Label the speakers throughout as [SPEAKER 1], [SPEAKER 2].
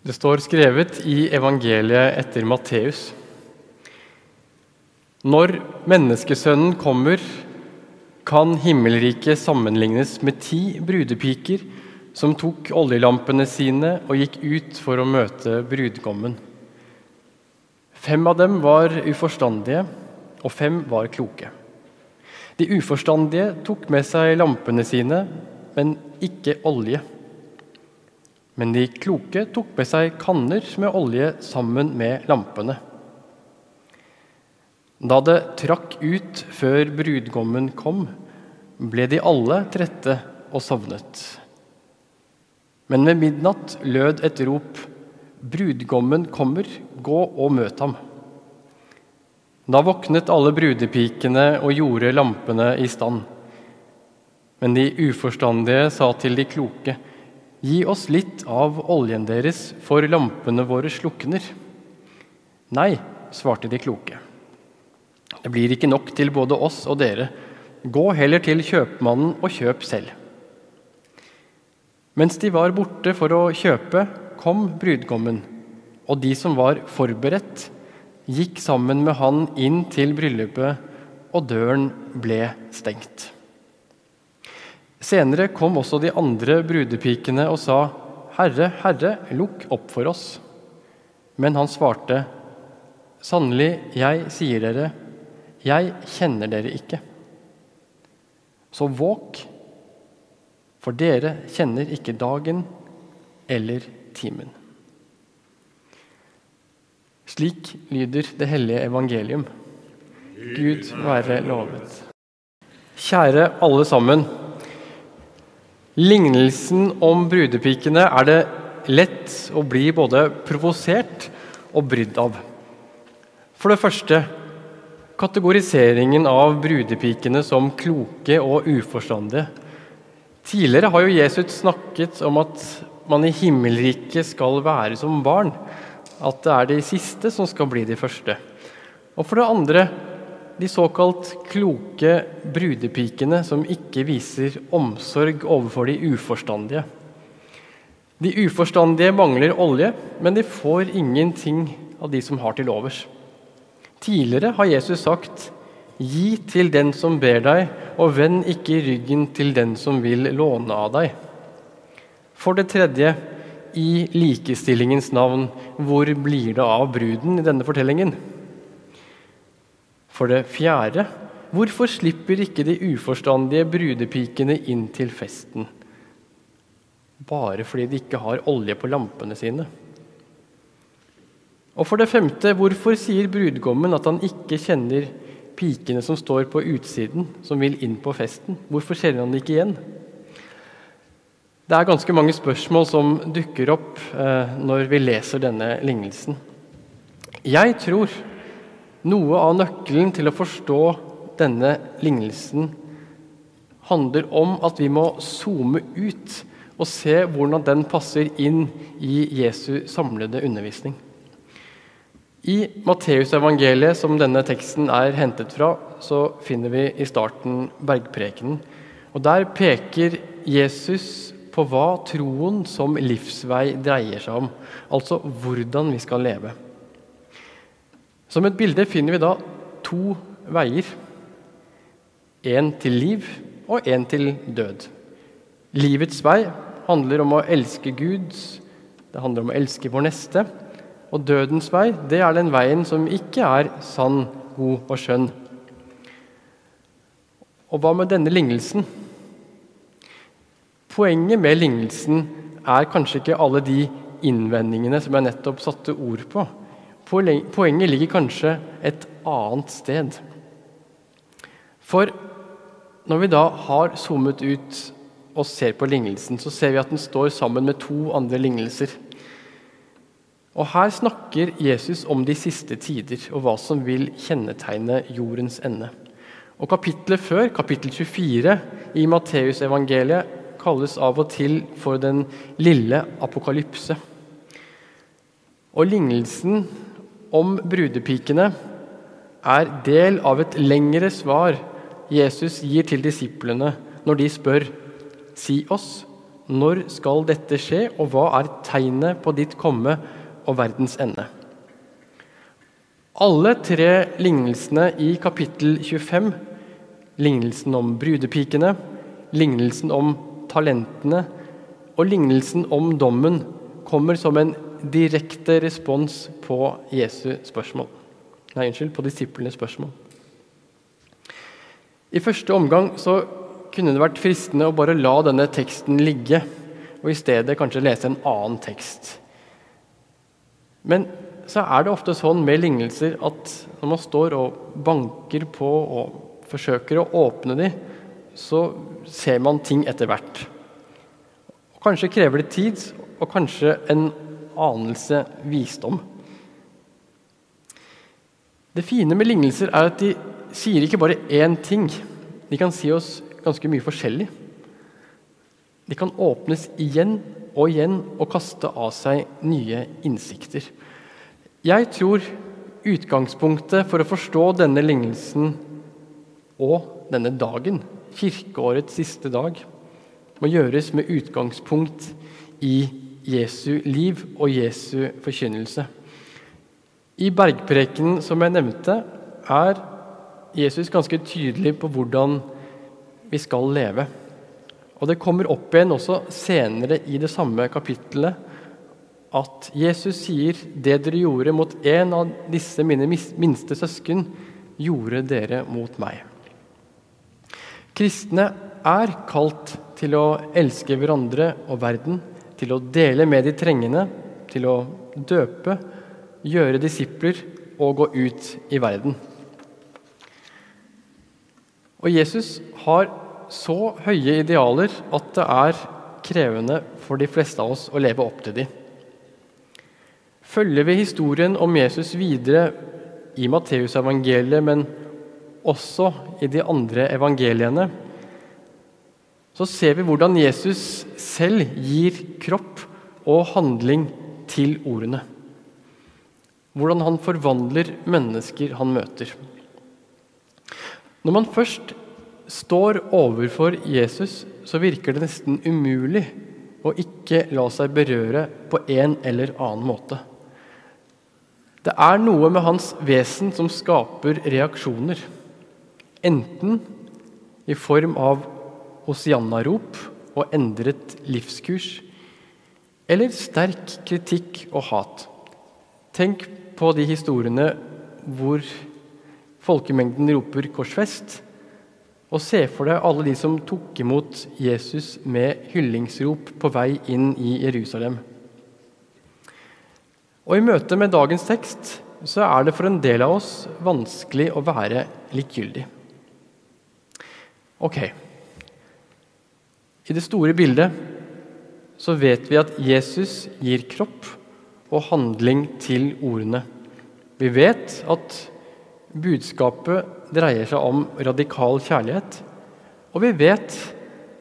[SPEAKER 1] Det står skrevet i evangeliet etter Matteus. Når menneskesønnen kommer, kan himmelriket sammenlignes med ti brudepiker som tok oljelampene sine og gikk ut for å møte brudgommen. Fem av dem var uforstandige, og fem var kloke. De uforstandige tok med seg lampene sine, men ikke olje. Men de kloke tok med seg kanner med olje sammen med lampene. Da det trakk ut før brudgommen kom, ble de alle trette og sovnet. Men ved midnatt lød et rop, 'Brudgommen kommer, gå og møt ham'. Da våknet alle brudepikene og gjorde lampene i stand. Men de uforstandige sa til de kloke, Gi oss litt av oljen deres, for lampene våre slukner. Nei, svarte de kloke. Det blir ikke nok til både oss og dere. Gå heller til kjøpmannen og kjøp selv. Mens de var borte for å kjøpe, kom brudgommen, og de som var forberedt, gikk sammen med han inn til bryllupet, og døren ble stengt. Senere kom også de andre brudepikene og sa, 'Herre, Herre, lukk opp for oss.' Men han svarte, 'Sannelig, jeg sier dere, jeg kjenner dere ikke.' Så våk, for dere kjenner ikke dagen eller timen. Slik lyder det hellige evangelium. Gud være lovet. Kjære alle sammen. Lignelsen om brudepikene er det lett å bli både provosert og brydd av. For det første kategoriseringen av brudepikene som kloke og uforstandige. Tidligere har jo Jesus snakket om at man i himmelriket skal være som barn. At det er de siste som skal bli de første. Og for det andre de såkalt kloke brudepikene som ikke viser omsorg overfor de uforstandige. De uforstandige mangler olje, men de får ingenting av de som har til overs. Tidligere har Jesus sagt, 'Gi til den som ber deg, og vend ikke ryggen til den som vil låne av deg'. For det tredje, i likestillingens navn, hvor blir det av bruden i denne fortellingen? For det fjerde, hvorfor slipper ikke de uforstandige brudepikene inn til festen? Bare fordi de ikke har olje på lampene sine. Og for det femte, hvorfor sier brudgommen at han ikke kjenner pikene som står på utsiden, som vil inn på festen? Hvorfor kjenner han det ikke igjen? Det er ganske mange spørsmål som dukker opp eh, når vi leser denne lignelsen. Jeg tror noe av nøkkelen til å forstå denne lignelsen handler om at vi må zoome ut og se hvordan den passer inn i Jesu samlede undervisning. I Matteusevangeliet, som denne teksten er hentet fra, så finner vi i starten bergprekenen. Og Der peker Jesus på hva troen som livsvei dreier seg om, altså hvordan vi skal leve. Som et bilde finner vi da to veier. En til liv og en til død. Livets vei handler om å elske Gud, det handler om å elske vår neste. Og dødens vei, det er den veien som ikke er sann, god og skjønn. Og hva med denne lignelsen? Poenget med lignelsen er kanskje ikke alle de innvendingene som jeg nettopp satte ord på. Poenget ligger kanskje et annet sted. For når vi da har zoomet ut og ser på lignelsen, så ser vi at den står sammen med to andre lignelser. Og Her snakker Jesus om de siste tider og hva som vil kjennetegne jordens ende. Og Kapittelet før, kapittel 24 i Matteusevangeliet, kalles av og til for den lille apokalypse. Og Lignelsen om brudepikene er del av et lengre svar Jesus gir til disiplene når de spør Si oss, når skal dette skje, og hva er tegnet på ditt komme og verdens ende? Alle tre lignelsene i kapittel 25, lignelsen om brudepikene, lignelsen om talentene og lignelsen om dommen, kommer som en direkte respons på Jesu spørsmål. Nei, unnskyld, på disiplenes spørsmål. I første omgang så kunne det vært fristende å bare la denne teksten ligge, og i stedet kanskje lese en annen tekst. Men så er det ofte sånn med lignelser at når man står og banker på og forsøker å åpne de, så ser man ting etter hvert. Kanskje krever det tid, og kanskje en anelse visdom. Det fine med lignelser er at de sier ikke bare én ting. De kan si oss ganske mye forskjellig. De kan åpnes igjen og igjen og kaste av seg nye innsikter. Jeg tror utgangspunktet for å forstå denne lignelsen og denne dagen, kirkeårets siste dag, må gjøres med utgangspunkt i Jesu liv og Jesu forkynnelse. I bergprekenen som jeg nevnte, er Jesus ganske tydelig på hvordan vi skal leve. Og Det kommer opp igjen også senere i det samme kapittelet at Jesus sier det dere gjorde mot en av disse mine minste søsken, gjorde dere mot meg. Kristne er kalt til å elske hverandre og verden, til å dele med de trengende, til å døpe, gjøre disipler og gå ut i verden. Og Jesus har så høye idealer at det er krevende for de fleste av oss å leve opp til dem. Følger vi historien om Jesus videre i Matteusevangeliet, men også i de andre evangeliene, så ser vi hvordan Jesus selv gir kropp og handling til ordene. Hvordan han forvandler mennesker han møter. Når man først står overfor Jesus, så virker det nesten umulig å ikke la seg berøre på en eller annen måte. Det er noe med hans vesen som skaper reaksjoner. Enten i form av hosianna-rop og endret livskurs, eller sterk kritikk og hat. Tenk på de historiene hvor folkemengden roper 'korsfest', og se for deg alle de som tok imot Jesus med hyllingsrop på vei inn i Jerusalem. Og I møte med dagens tekst så er det for en del av oss vanskelig å være likegyldig. Ok. I det store bildet så vet vi at Jesus gir kropp og handling til ordene. Vi vet at budskapet dreier seg om radikal kjærlighet. Og vi vet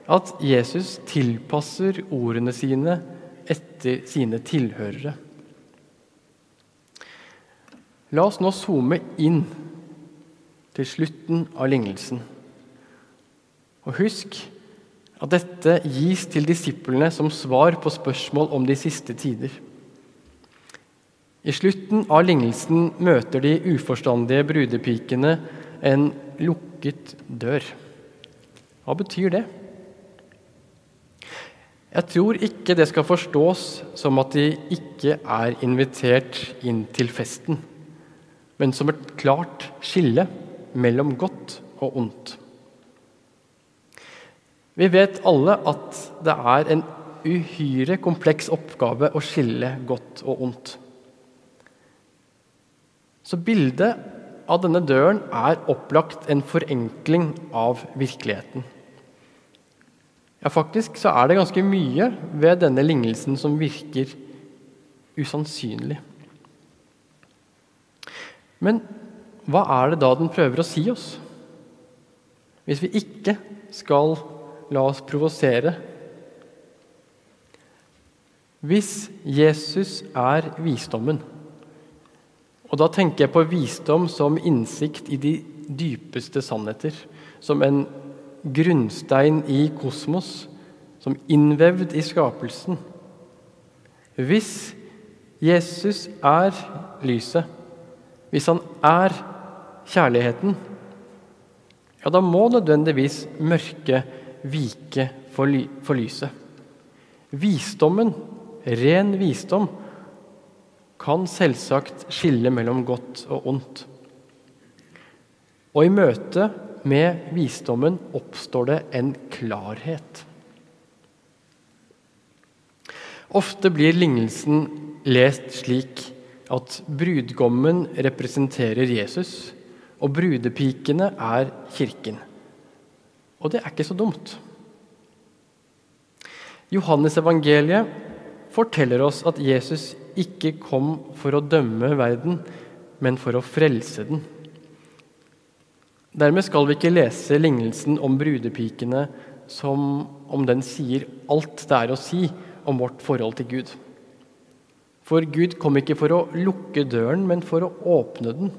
[SPEAKER 1] at Jesus tilpasser ordene sine etter sine tilhørere. La oss nå zoome inn til slutten av lignelsen. Og husk at dette gis til disiplene som svar på spørsmål om de siste tider. I slutten av lignelsen møter de uforstandige brudepikene en lukket dør. Hva betyr det? Jeg tror ikke det skal forstås som at de ikke er invitert inn til festen, men som et klart skille mellom godt og ondt. Vi vet alle at det er en uhyre kompleks oppgave å skille godt og ondt. Så bildet av denne døren er opplagt en forenkling av virkeligheten. Ja, faktisk så er det ganske mye ved denne lignelsen som virker usannsynlig. Men hva er det da den prøver å si oss? Hvis vi ikke skal la oss provosere Hvis Jesus er visdommen og da tenker jeg på visdom som innsikt i de dypeste sannheter. Som en grunnstein i kosmos. som innvevd i skapelsen. Hvis Jesus er lyset, hvis han er kjærligheten, ja, da må nødvendigvis mørket vike for, ly for lyset. Visdommen, ren visdom, kan selvsagt skille mellom godt og ondt. Og i møte med visdommen oppstår det en klarhet. Ofte blir lignelsen lest slik at brudgommen representerer Jesus, og brudepikene er kirken. Og det er ikke så dumt. Johannes evangeliet forteller oss at Jesus ikke kom for å dømme verden, men for å frelse den. Dermed skal vi ikke lese lignelsen om brudepikene som om den sier alt det er å si om vårt forhold til Gud. For Gud kom ikke for å lukke døren, men for å åpne den.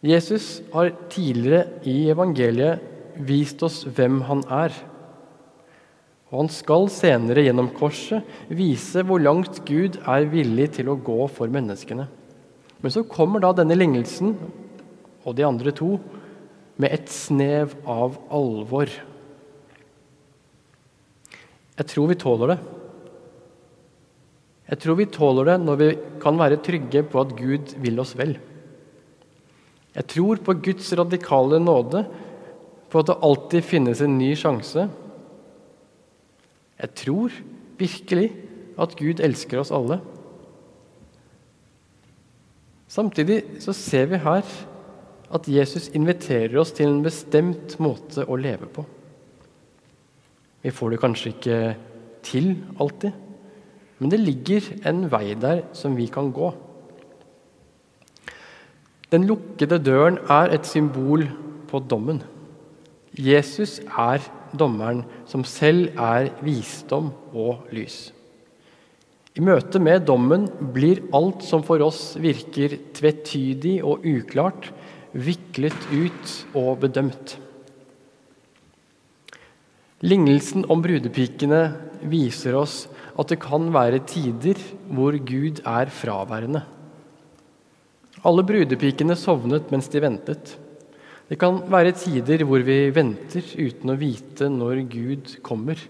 [SPEAKER 1] Jesus har tidligere i evangeliet vist oss hvem han er. Og han skal senere gjennom korset vise hvor langt Gud er villig til å gå for menneskene. Men så kommer da denne lignelsen og de andre to med et snev av alvor. Jeg tror vi tåler det. Jeg tror vi tåler det når vi kan være trygge på at Gud vil oss vel. Jeg tror på Guds radikale nåde, på at det alltid finnes en ny sjanse. Jeg tror virkelig at Gud elsker oss alle. Samtidig så ser vi her at Jesus inviterer oss til en bestemt måte å leve på. Vi får det kanskje ikke til alltid, men det ligger en vei der som vi kan gå. Den lukkede døren er et symbol på dommen. Jesus er dommeren, som selv er visdom og lys. I møte med dommen blir alt som for oss virker tvetydig og uklart, viklet ut og bedømt. Lignelsen om brudepikene viser oss at det kan være tider hvor Gud er fraværende. Alle brudepikene sovnet mens de ventet. Det kan være tider hvor vi venter uten å vite når Gud kommer.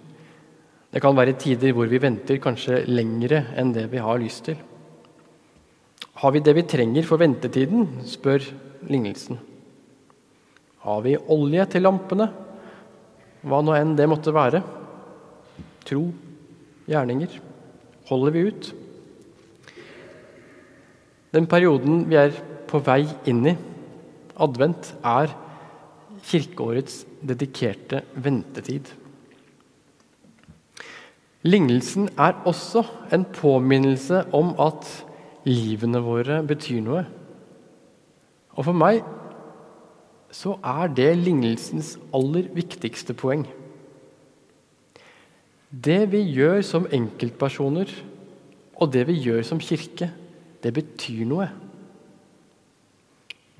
[SPEAKER 1] Det kan være tider hvor vi venter kanskje lengre enn det vi har lyst til. Har vi det vi trenger for ventetiden, spør lignelsen. Har vi olje til lampene? Hva nå enn det måtte være. Tro, gjerninger. Holder vi ut? Den perioden vi er på vei inn i, advent, er kirkeårets dedikerte ventetid. Lignelsen er også en påminnelse om at livene våre betyr noe. Og for meg så er det lignelsens aller viktigste poeng. Det vi gjør som enkeltpersoner, og det vi gjør som kirke, det betyr noe.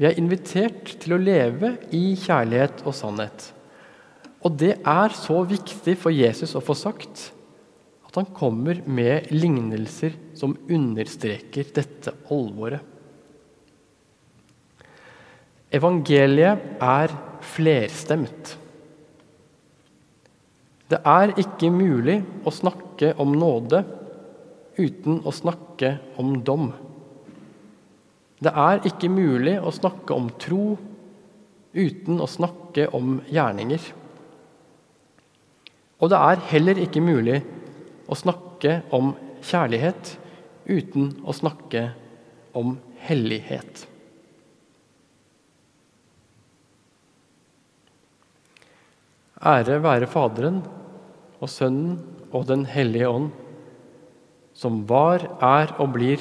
[SPEAKER 1] Vi er invitert til å leve i kjærlighet og sannhet. Og det er så viktig for Jesus å få sagt at han kommer med lignelser som understreker dette alvoret. Evangeliet er flerstemt. Det er ikke mulig å snakke om nåde uten å snakke om dom. Det er ikke mulig å snakke om tro uten å snakke om gjerninger. Og det er heller ikke mulig å snakke om kjærlighet uten å snakke om hellighet. Ære være Faderen og Sønnen og Den hellige ånd, som var, er og blir